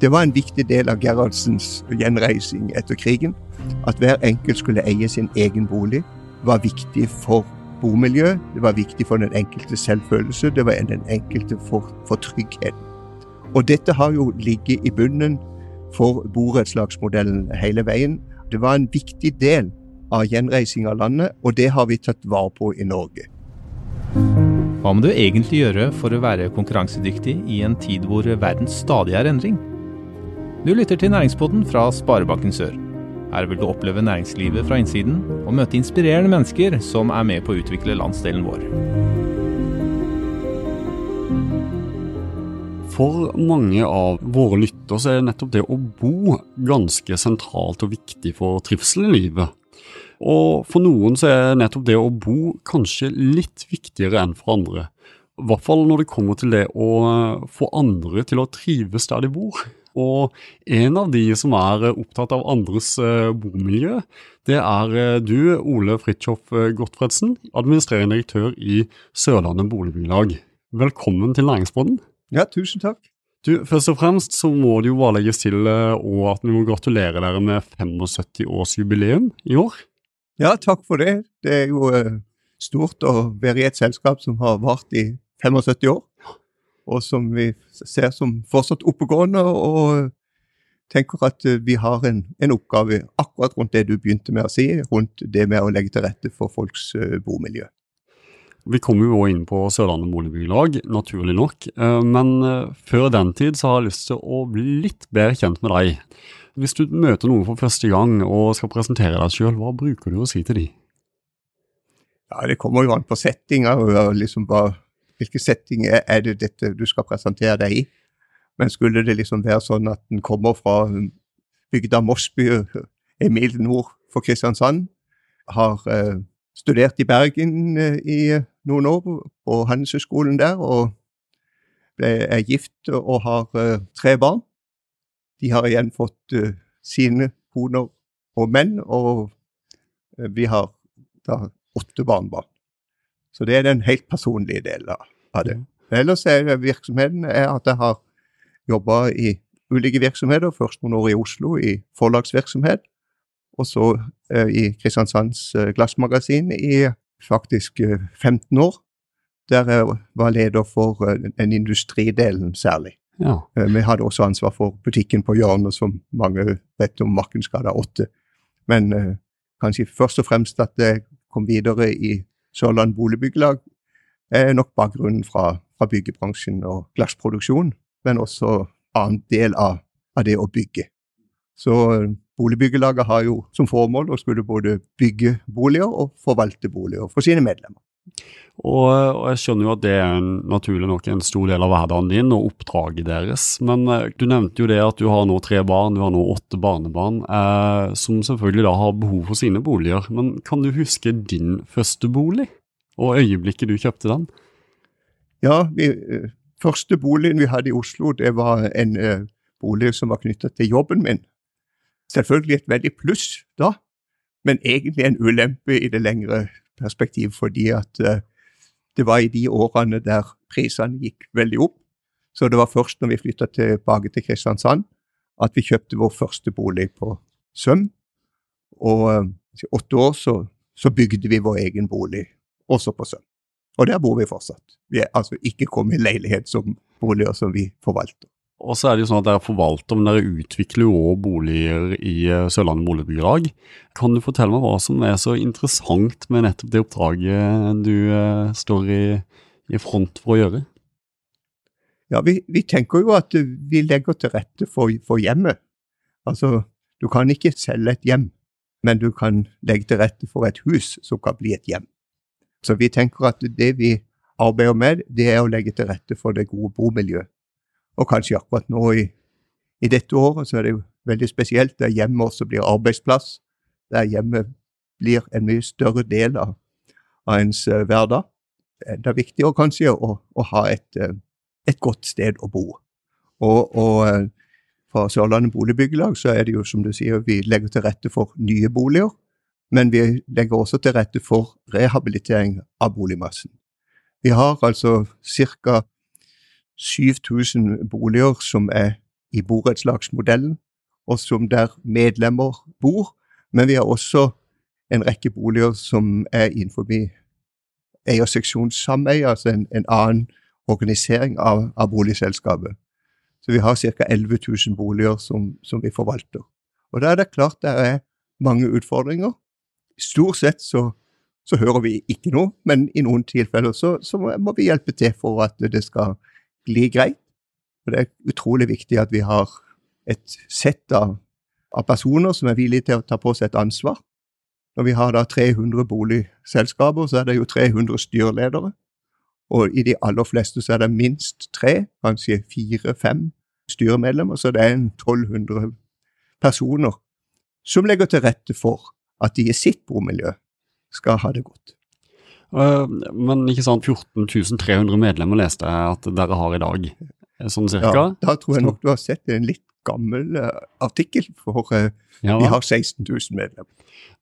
Det var en viktig del av Gerhardsens gjenreising etter krigen. At hver enkelt skulle eie sin egen bolig, var viktig for bomiljøet. Det var viktig for den enkelte selvfølelse, det var den enkelte for, for tryggheten. Og dette har jo ligget i bunnen for borettslagsmodellen hele veien. Det var en viktig del av gjenreising av landet, og det har vi tatt vare på i Norge. Hva må du egentlig gjøre for å være konkurransedyktig i en tid hvor verden stadig er endring? Du lytter til Næringspodden fra Sparebanken Sør. Her vil du oppleve næringslivet fra innsiden og møte inspirerende mennesker som er med på å utvikle landsdelen vår. For mange av våre lyttere er nettopp det å bo ganske sentralt og viktig for trivselen i livet. Og for noen så er nettopp det å bo kanskje litt viktigere enn for andre. I hvert fall når det kommer til det å få andre til å trives der de bor. Og en av de som er opptatt av andres eh, bomiljø, det er eh, du, Ole Fridtjof eh, Gottfredsen, administrerende direktør i Sørlandet Boligbyggelag. Velkommen til Næringspodden. Ja, tusen takk. Du, Først og fremst så må det jo bare legges til og at vi må gratulere dere med 75-årsjubileum i år. Ja, takk for det. Det er jo stort å være i et selskap som har vart i 75 år og som vi ser som fortsatt oppegående. Og tenker at eh, vi har en, en, oppgave akkurat rundt det du begynte med å si, rundt det med å legge til rette for folks uh, bomiljø. Vi kommer jo inn på Sørlandet Boligbyggelag, naturlig nok. Eh, men før den tid så har jeg lyst til å bli litt bedre kjent med deg. Hvis du møter noen for første gang og skal presentere deg sjøl, hva bruker du å si til dem? Ja, Det kommer jo an på settinga. Liksom bare hvilke settinger er det dette du skal presentere deg i? Men skulle det liksom være sånn at den kommer fra bygda Mossby, en mil nord for Kristiansand, har studert i Bergen i noen år på Handelshøyskolen der, og er gift og har tre barn. De har igjen fått sine koner og menn, og vi har da åtte barnebarn. Så det er den helt personlige delen av det. Ellers er virksomheten er at jeg har jobba i ulike virksomheter. Først noen år i Oslo i forlagsvirksomhet, og så eh, i Kristiansands eh, Glassmagasin i faktisk eh, 15 år. Der jeg var leder for eh, den industridelen særlig. Ja. Eh, vi hadde også ansvar for butikken på hjørnet, som mange vet om Markensgata 8. Men eh, kanskje først og fremst at jeg kom videre i Sørland Boligbyggelag er nok bakgrunnen fra, fra byggebransjen og glassproduksjon, men også annen del av, av, det å bygge. Så eh, Boligbyggelaget har jo som formål å skulle både bygge boliger og forvalte boliger for sine medlemmer. Og, og, jeg skjønner jo at det er en, naturlig nok en stor del av hverdagen din og oppdraget deres. Men eh, du nevnte jo det at du har nå tre barn, du har nå åtte barnebarn, eh, som selvfølgelig da har behov for sine boliger. Men kan du huske din første bolig, og øyeblikket du kjøpte den? Ja, vi, eh, første boligen vi hadde i Oslo, det var en uh, bolig som var knyttet til jobben min. Selvfølgelig et veldig pluss da, men egentlig en ulempe i det lengre perspektiv, fordi at uh, det var i de årene der prisene gikk veldig opp. Så det var først når vi flytta tilbake til Kristiansand at vi kjøpte vår første bolig på Søm. Og uh, i åtte år så, så, bygde vi vår egen bolig også på Søm. Og der bor vi fortsatt. Vi er altså ikke kommet i leilighet som boliger som vi forvalter. Og så er det jo sånn at Dere forvalter, men dere utvikler jo også boliger i eh, Sørlandet Boligbyggelag. Kan du fortelle meg hva som er så interessant med nettopp det oppdraget du eh, står i, i, front for å gjøre? Ja, vi, vi, tenker jo at vi legger til rette for, for hjemmet. Altså, du kan ikke selge et hjem, men du kan legge til rette for et hus som kan bli et hjem. Så vi tenker at det vi arbeider med, det er å legge til rette for det gode bomiljøet og kanskje akkurat nå i, i dette året så er det jo veldig spesielt, der hjemmet også blir arbeidsplass. Der hjemmet blir en mye større del av, av ens uh, hverdag. Det er viktigere kanskje å, å ha et, uh, et, godt sted å bo. Og, og uh, fra Sørlandet Boligbyggelag så er det jo som du sier, vi legger til rette for nye boliger. Men vi legger også til rette for rehabilitering av boligmassen. Vi har altså ca. 7000 boliger som er i borettslagsmodellen, og som der medlemmer bor. Men vi har også en rekke boliger som er innenfor eierseksjonssameie, altså en, en, annen organisering av, av, boligselskapet. Så vi har ca. 11 000 boliger som, som, vi forvalter. Og da er det klart det er mange utfordringer. Stort sett så, så hører vi ikke noe, men i noen tilfeller så, så, må vi hjelpe til for at det skal bli greit. Og det er utrolig viktig at vi har et sett av, av personer som er villige til å ta på seg et ansvar. Når vi har da 300 boligselskaper, så er det jo 300 styreledere. Og i de aller fleste så er det minst tre, kanskje fire-fem styremedlemmer, så det er en 1200 personer som legger til rette for at de i sitt bomiljø skal ha det godt. Men ikke sant, 14 300 medlemmer leste jeg at dere har i dag, sånn cirka? Ja, da tror jeg nok du har sett en litt gammel uh, artikkel, for uh, ja, vi har 16 000 medlemmer.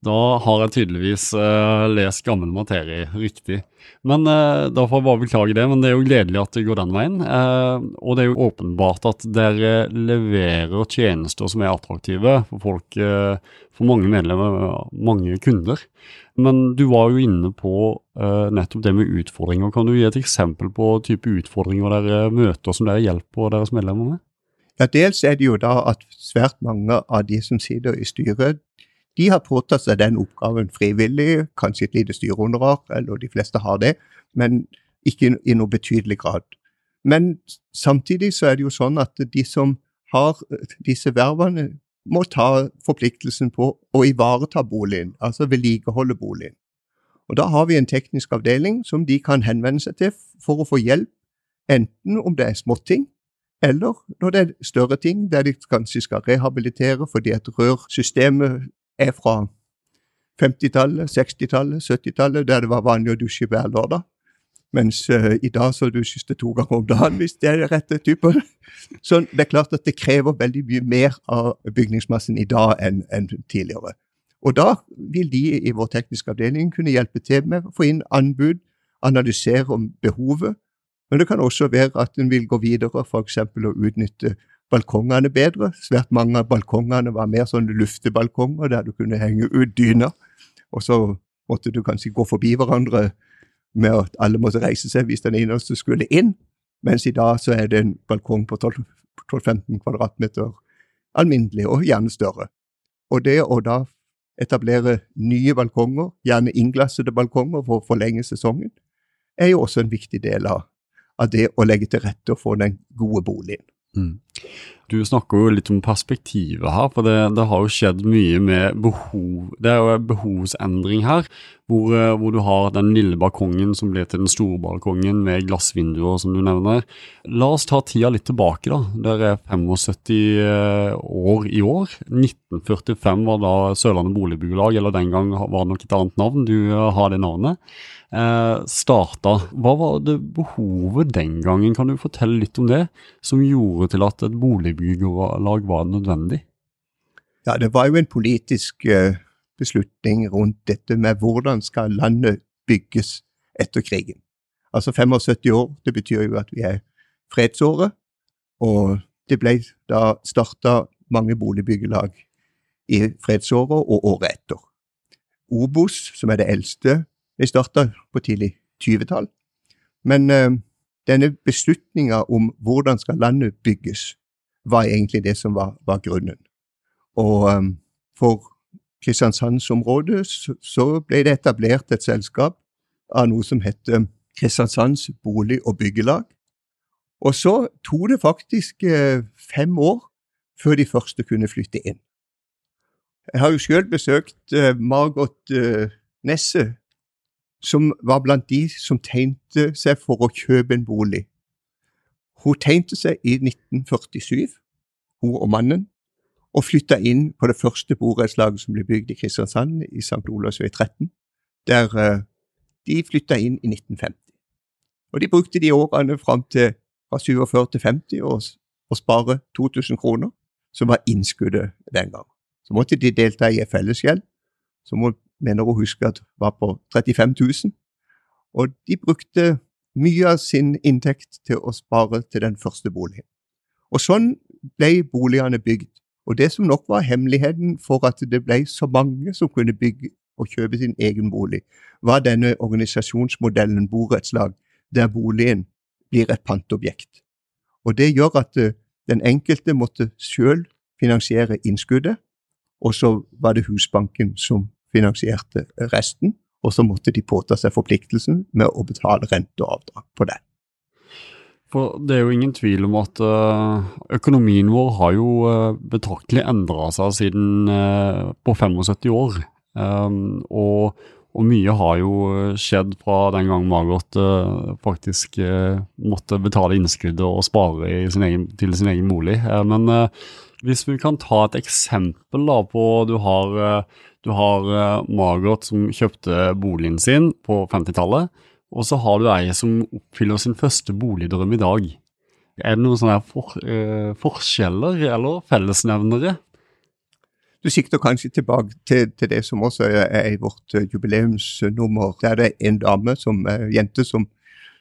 Da har jeg tydeligvis uh, lest gammel materie riktig. Men uh, Da får jeg bare beklage det, men det er jo gledelig at det går den veien. Uh, og det er jo åpenbart at dere leverer tjenester som er attraktive for folk, for mange medlemmer, mange kunder. Men du var jo inne på nettopp det med utfordringer. Kan du gi et eksempel på type utfordringer dere møter som dere hjelper deres medlemmer med? Ja, Dels er det jo da at svært mange av de som sitter i styret, de har påtatt seg den oppgaven frivillig, kanskje et lite styrehonorar, eller de fleste har det, men ikke i noe betydelig grad. Men samtidig så er det jo sånn at de som har disse vervene, må ta forpliktelsen på å ivareta boligen, altså vedlikeholde boligen. Og Da har vi en teknisk avdeling som de kan henvende seg til for å få hjelp, enten om det er småting, eller når det er større ting der de kanskje skal rehabilitere fordi et rørsystemet er fra 50-tallet, 60-tallet, 70-tallet, der det var vanlig å dusje hver lørdag. Mens uh, i dag så dusjes det to ganger om dagen, hvis det er den rette typen. Så det er klart at det krever veldig mye mer av bygningsmassen i dag enn, enn tidligere. Og da vil de i vår tekniske avdeling kunne hjelpe til med å få inn anbud, analysere om behovet. Men det kan også være at en vil gå videre, f.eks. å utnytte balkongene bedre. Svært mange av balkongene var mer sånne luftebalkonger der du kunne henge ut dyner. Og så måtte du kanskje gå forbi hverandre med at alle måtte reise seg hvis den eneste skulle inn. Mens i dag så er det en balkong på 12-15 kvadratmeter alminnelig, og gjerne større. Og det å da etablere nye balkonger, gjerne innglassede balkonger for å forlenge sesongen, er jo også en viktig del av, av det å legge til rette få den gode boligen. Mm. Du snakker jo litt om perspektivet her, for det, det, har jo skjedd mye med behov Det er jo en behovsendring her, hvor, eh, hvor, du har den lille balkongen som blir til den store balkongen med glassvinduer, som du nevner. La oss ta tida litt tilbake, da. Dere er 75 eh, år i år. 1945 var da Sørlandet Boligbyggelag, eller den gang var det nok et annet navn. Du eh, har det navnet eh, starta. Hva var det behovet den gangen, kan du fortelle litt om det, som gjorde til at et boligbyggelag var nødvendig? Ja, det var jo en politisk eh, beslutning rundt dette med hvordan skal landet bygges etter krigen. Altså 75 år, det betyr jo at vi er fredsåret, og det ble da starta mange boligbyggelag i fredsåret og året etter. Obos, som er det eldste jeg starta på tidlig 20-tall. Men uh, denne beslutninga om hvordan skal landet bygges, var egentlig det som var, var grunnen. Og um, for Kristiansandsområdet så, så ble det etablert et selskap av noe som heter Kristiansands bolig- og byggelag. Og så tok det faktisk uh, fem år før de første kunne flytte inn. Jeg har jo sjøl besøkt uh, Margot uh, Nesse som var blant de som tegnte seg for å kjøpe en bolig. Hun tegnte seg i 1947, hun og mannen, og flytta inn på det første borettslaget som ble bygd i Kristiansand, i St. Olavs vei 13, der uh, de flytta inn i 1950. Og de brukte de årene fram til fra 47 til 50 år å spare 2000 kroner, som var innskuddet den gang. Så måtte de delta i en fellesgjeld, som mener å huske at var på 35 000. Og de brukte mye av sin inntekt til å spare til den første boligen. Og sånn ble boligene bygd. Og det som nok var hemmeligheten for at det ble så mange som kunne bygge og kjøpe sin egen bolig, var denne organisasjonsmodellen borettslag, der boligen blir et pantobjekt. Og Det gjør at uh, den enkelte måtte selv finansiere innskuddet, og så var det Husbanken som finansierte resten, og så måtte de påta seg forpliktelsen med å betale rente og avdrag på det. For det er jo ingen tvil om at eh, økonomien vår har jo eh, betraktelig endra seg siden på 75 år. Um, og og mye har jo eh, skjedd fra den gang Margot faktisk måtte betale innskuddet og spare sin egen, til sin egen bolig. Men hvis vi kan ta et eksempel da på Du har, du har Margot som kjøpte boligen sin på 50-tallet, og så har du ei som oppfyller sin første boligdrøm i dag. Er det noen sånne for, forskjeller eller fellesnevnere du sikter kanskje tilbake til, til, det som også er i vårt uh, jubileumsnummer. Der det er en dame, som, en jente, som,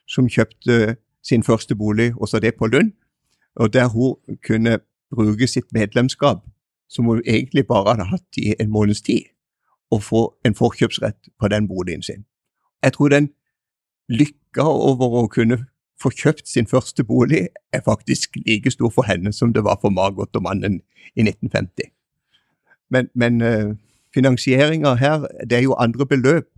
som, kjøpte sin første bolig, også det på Lund. Og der hun kunne bruke sitt medlemskap, som hun egentlig bare hadde hatt i en måneds tid, og få en forkjøpsrett på den boligen sin. Jeg tror den lykka over å kunne få kjøpt sin første bolig er faktisk like stor for henne som det var for Margot og mannen i 1950. Men, men uh, finansieringa her, det er jo andre beløp.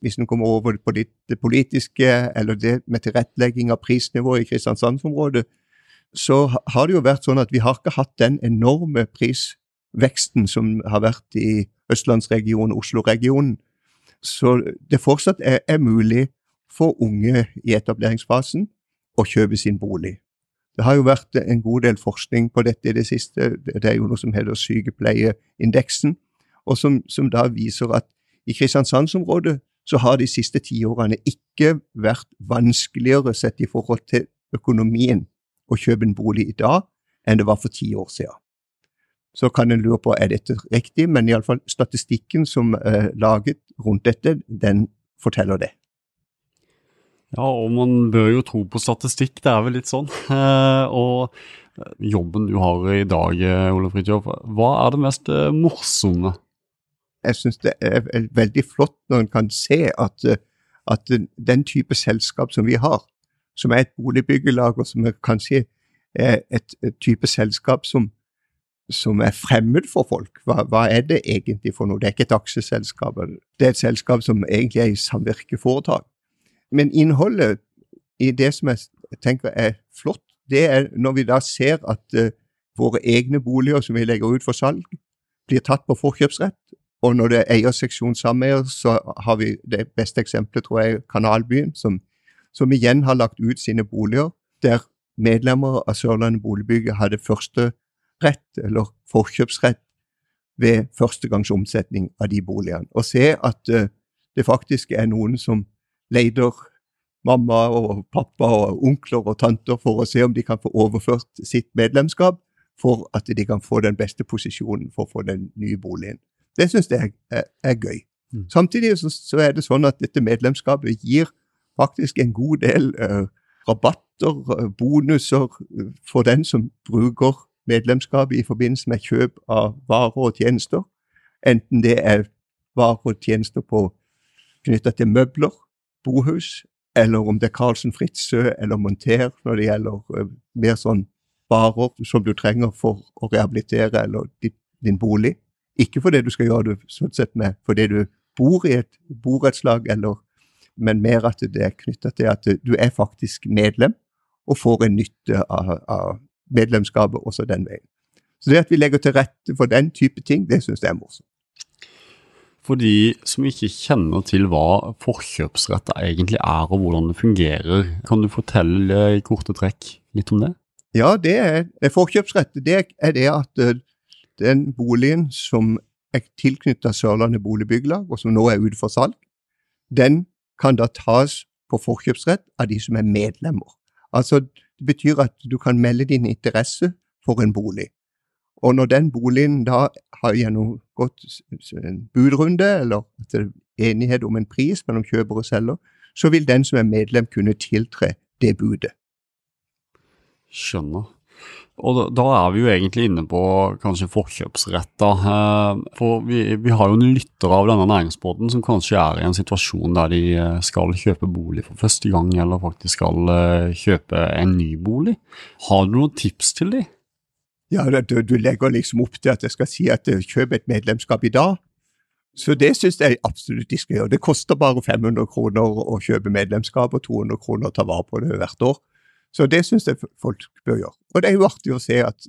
Hvis en kommer over på det, det politiske, eller det med tilrettelegging av prisnivået i Kristiansandsområdet, så har det jo vært sånn at vi har ikke hatt den enorme prisveksten som har vært i østlandsregionen, Oslo-regionen. Så det fortsatt er, er mulig for unge i etableringsfasen å kjøpe sin bolig. Det har jo vært en god del forskning på dette i det siste. Det er jo noe som heter sykepleieindeksen, og som, som da viser at i Kristiansandsområdet så har de siste tiårene ikke vært vanskeligere sett i forhold til økonomien å kjøpe en bolig i dag enn det var for ti år siden. Så kan en lure på er dette riktig, men iallfall statistikken som er laget rundt dette, den forteller det. Ja, og man bør jo tro på statistikk, det er vel litt sånn. Eh, og eh, jobben du har i dag, eh, Ole Fridtjof, hva er det mest morsomme? Jeg syns det er veldig flott når en kan se at, at, den type selskap som vi har, som er et boligbyggelag, og som er kanskje er et, et type selskap som, som er fremmed for folk. Hva, hva, er det egentlig for noe? Det er ikke et aksjeselskap. Det er et selskap som egentlig er i samvirkeforetak. Men innholdet i det som jeg tenker er flott, det er når vi da ser at uh, våre egne boliger som vi legger ut for salg, blir tatt på forkjøpsrett. Og når det er eierseksjon sameier, så har vi det beste eksempelet, tror jeg, Kanalbyen, som, som igjen har lagt ut sine boliger, der medlemmer av Sørlandet Boligbygge hadde første rett, eller forkjøpsrett, ved førstegangs omsetning av de boligene. Og se at uh, det faktisk er noen som leter mamma og pappa og onkler og tanter for å se om de kan få overført sitt medlemskap, for at de kan få den beste posisjonen for å få den nye boligen. Det syns jeg er, er gøy. Mm. Samtidig så, så, er det sånn at dette medlemskapet gir faktisk en god del uh, rabatter, uh, bonuser, uh, for den som bruker medlemskapet i forbindelse med kjøp av varer og tjenester. Enten det er varer og tjenester knytta til møbler, bohus, eller om det er Carlsen Fritzøe eller Monter når det gjelder mer sånn varer som du trenger for å rehabilitere eller din, din bolig. Ikke fordi du skal gjøre det sånn sett med fordi du bor i et borettslag, eller, men mer at det er knytta til at du er faktisk medlem og får en nytte av, av medlemskapet også den veien. Så det at vi legger til rette for den type ting, det syns jeg er morsomt. For de som ikke kjenner til hva forkjøpsrett egentlig er og hvordan det fungerer, kan du fortelle i korte trekk litt om det? Ja, det er forkjøpsrett. Det er det at eh, den boligen som er tilknyttet Sørlandet Boligbyggelag, og som nå er ute for salg, den kan da tas på forkjøpsrett av de som er medlemmer. Altså, Det betyr at du kan melde din interesse for en bolig. Og når den boligen da har gjennomgått en budrunde, eller at det er enighet om en pris mellom kjøper og selger, så vil den som er medlem kunne tiltre det budet. Skjønner. Og da, da er vi jo egentlig inne på kanskje forkjøpsrett. Eh, For vi, vi har jo en lytter av denne næringsbåten som kanskje er i en situasjon der de eh, skal kjøpe bolig for første gang, eller faktisk skal eh, kjøpe en ny bolig. Har du noen tips til dem? Ja, du, du legger liksom opp til at jeg skal si at kjøp et medlemskap i dag. Så det syns jeg absolutt de skal gjøre. Det koster bare 500 kroner å kjøpe medlemskap og 200 kroner å ta vare på det hvert år. Så det syns jeg folk bør gjøre. Og det er jo artig å se at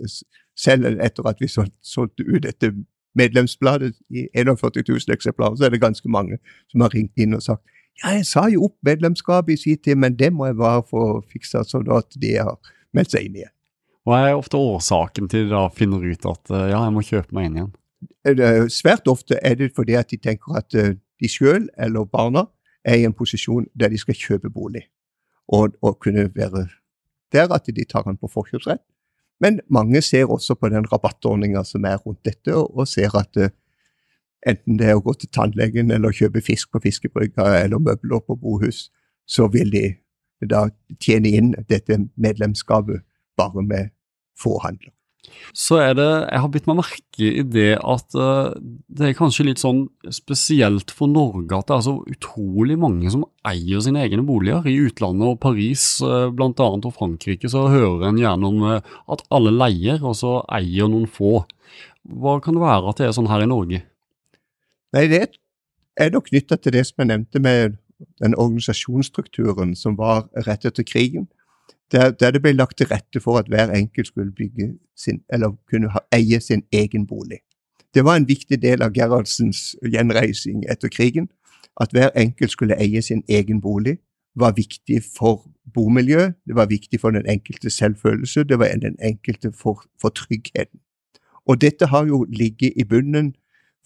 selv etter at vi sol- solgte ut dette medlemsbladet i 41 000 eksemplarer, så er det ganske mange som har ringt inn og sagt ja, jeg sa jo opp medlemskapet i sin tid, men det må jeg bare få fiksa sånn at de har meldt seg inn igjen. Hva er ofte årsaken til de da finner ut at eh, ja, jeg må kjøpe meg inn igjen? Svært ofte er det fordi at de tenker at eh, de sjøl eller barna er i en posisjon der de skal kjøpe bolig, og, og kunne være der at de tar den på forkjøpsrett. Men mange ser også på den rabattordninga som er rundt dette, og ser at eh, enten det er å gå til tannlegen eller kjøpe fisk på fiskebrygga eller møbler på bohus, så vil de da tjene inn dette medlemskapet bare med få handler. Så er det, jeg har bitt meg merke i det at eh, det er kanskje litt sånn spesielt for Norge at det er så utrolig mange som eier sine egne boliger. I utlandet og Paris eh, blant annet og Frankrike så hører en gjerne om eh, at alle leier, og så eier noen få. Hva kan det være at det er sånn her i Norge? Nei, det er nok knytta til det som jeg nevnte med den organisasjonsstrukturen som var rett etter krigen. Der, der det ble lagt til rette for at hver enkelt skulle bygge sin, eller kunne ha, eie sin egen bolig. Det var en viktig del av Gerhardsens gjenreising etter krigen. At hver enkelt skulle eie sin egen bolig, var viktig for bomiljøet, det var viktig for den enkelte selvfølelse, det var den enkelte for, for tryggheten. Og dette har jo ligget i bunnen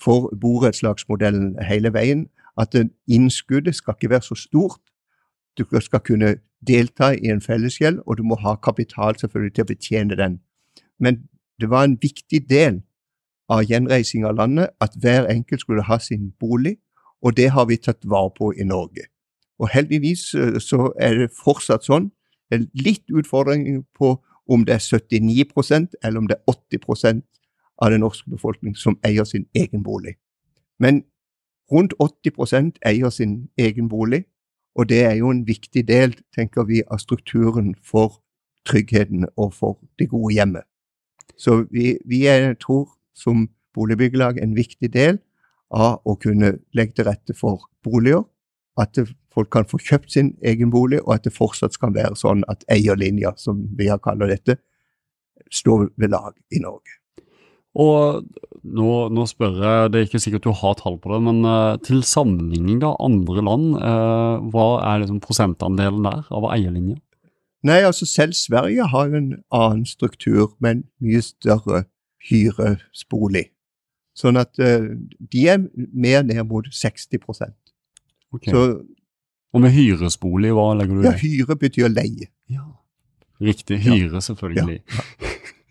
for borettslagsmodellen hele veien, at innskuddet skal ikke være så stort. Du skal kunne delta i en fellesgjeld, og du må ha kapital selvfølgelig til å betjene den. Men det var en viktig del av gjenreising av landet at hver enkelt skulle ha sin bolig, og det har vi tatt vare på i Norge. Og heldigvis eh, så er det fortsatt sånn. Det er litt utfordringer på om det er 79% eller om det er 80% av den norske befolkning som eier sin egen bolig. Men rundt 80% eier sin egen bolig, og det er jo en viktig del, tenker vi, av strukturen for tryggheten og for det gode hjemmet. Så vi, vi er, tror, som boligbyggelag en viktig del av å kunne legge til rette for boliger, at folk kan få kjøpt sin egen bolig, og at det fortsatt skal være sånn at eierlinja, som vi har kalt dette, står ved lag i Norge. Og nå, nå spør jeg, det er ikke sikkert du har tall på det, men uh, til sammenligning da, andre land, uh, hva er liksom prosentandelen der av eierlinja? Nei, altså selv Sverige har jo en annen struktur, men mye større hyresbolig. Sånn at uh, de er mer ned mot 60 okay. Så Og med hyresbolig, hva legger du i ja, hyre betyr leie. Ja. Riktig, Ja. hyre selvfølgelig.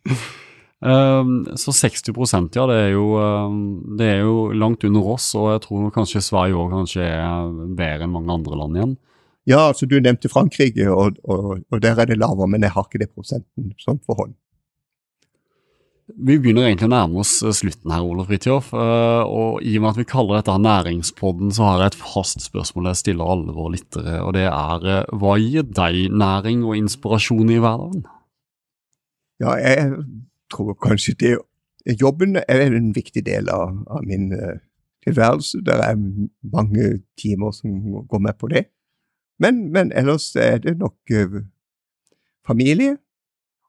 Um, så 60 ja, det er, jo, um, det er jo langt under oss, og jeg tror kanskje Sverige òg kanskje er bedre enn mange andre land igjen. Ja, altså du nevnte Frankrike, og, og, og der er det lavere, men jeg har ikke det prosenten sånn for hånd. Vi begynner egentlig å nærme oss eh, slutten her, Ole Fridtjof. eh, Og i og med at vi kaller dette Næringspodden, så har jeg et fast spørsmål jeg stiller alle våre lyttere. Og det er eh, hva gir deg næring og inspirasjon i hverdagen? Ja, jeg tror kanskje det Jobben er en viktig del av, av min uh, tilværelse. Det er mange timer som går med på det. Men, men ellers er det nok uh, familie.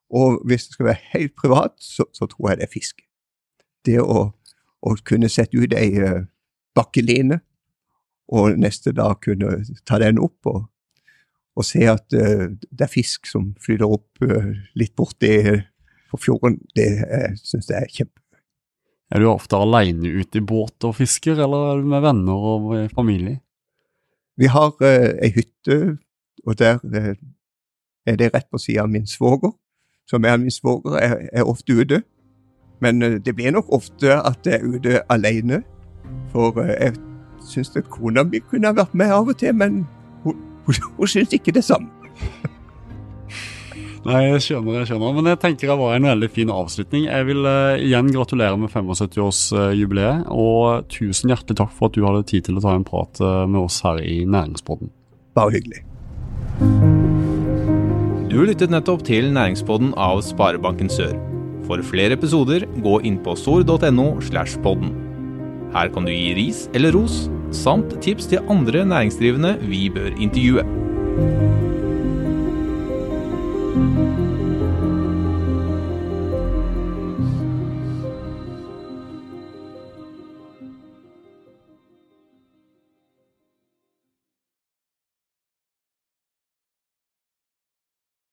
Og hvis det skal være helt privat, så, så tror jeg det er fiske. Det å, å kunne sette ut ei uh, bakkeline, og neste dag kunne ta den opp og, og se at uh, det er fisk som flyter opp uh, litt borti på fjorden, det eh, syns jeg er kjempe. Er du ofte alene ute i båt og fisker, eller er du med venner og familie? Vi har eh, ei hytte, og der eh, er det rett på sida av min svoger. Som er min svoger, er, er ofte ute. Men eh, det blir nok ofte at jeg er ute alene. For eh, jeg syns kona mi kunne ha vært med av og til, men hun, hun, hun syns ikke det samme. Nei, jeg skjønner, jeg skjønner. Men jeg tenker det var en veldig fin avslutning. Jeg vil uh, igjen gratulere med 75-årsjubileet, og tusen hjertelig takk for at du hadde tid til å ta en prat uh, med oss her i Næringspodden. Bare hyggelig. Du lyttet nettopp til Næringspodden av Sparebanken Sør. For flere episoder, gå inn på sor.no slash podden. Her kan du gi ris eller ros, samt tips til andre næringsdrivende vi bør intervjue.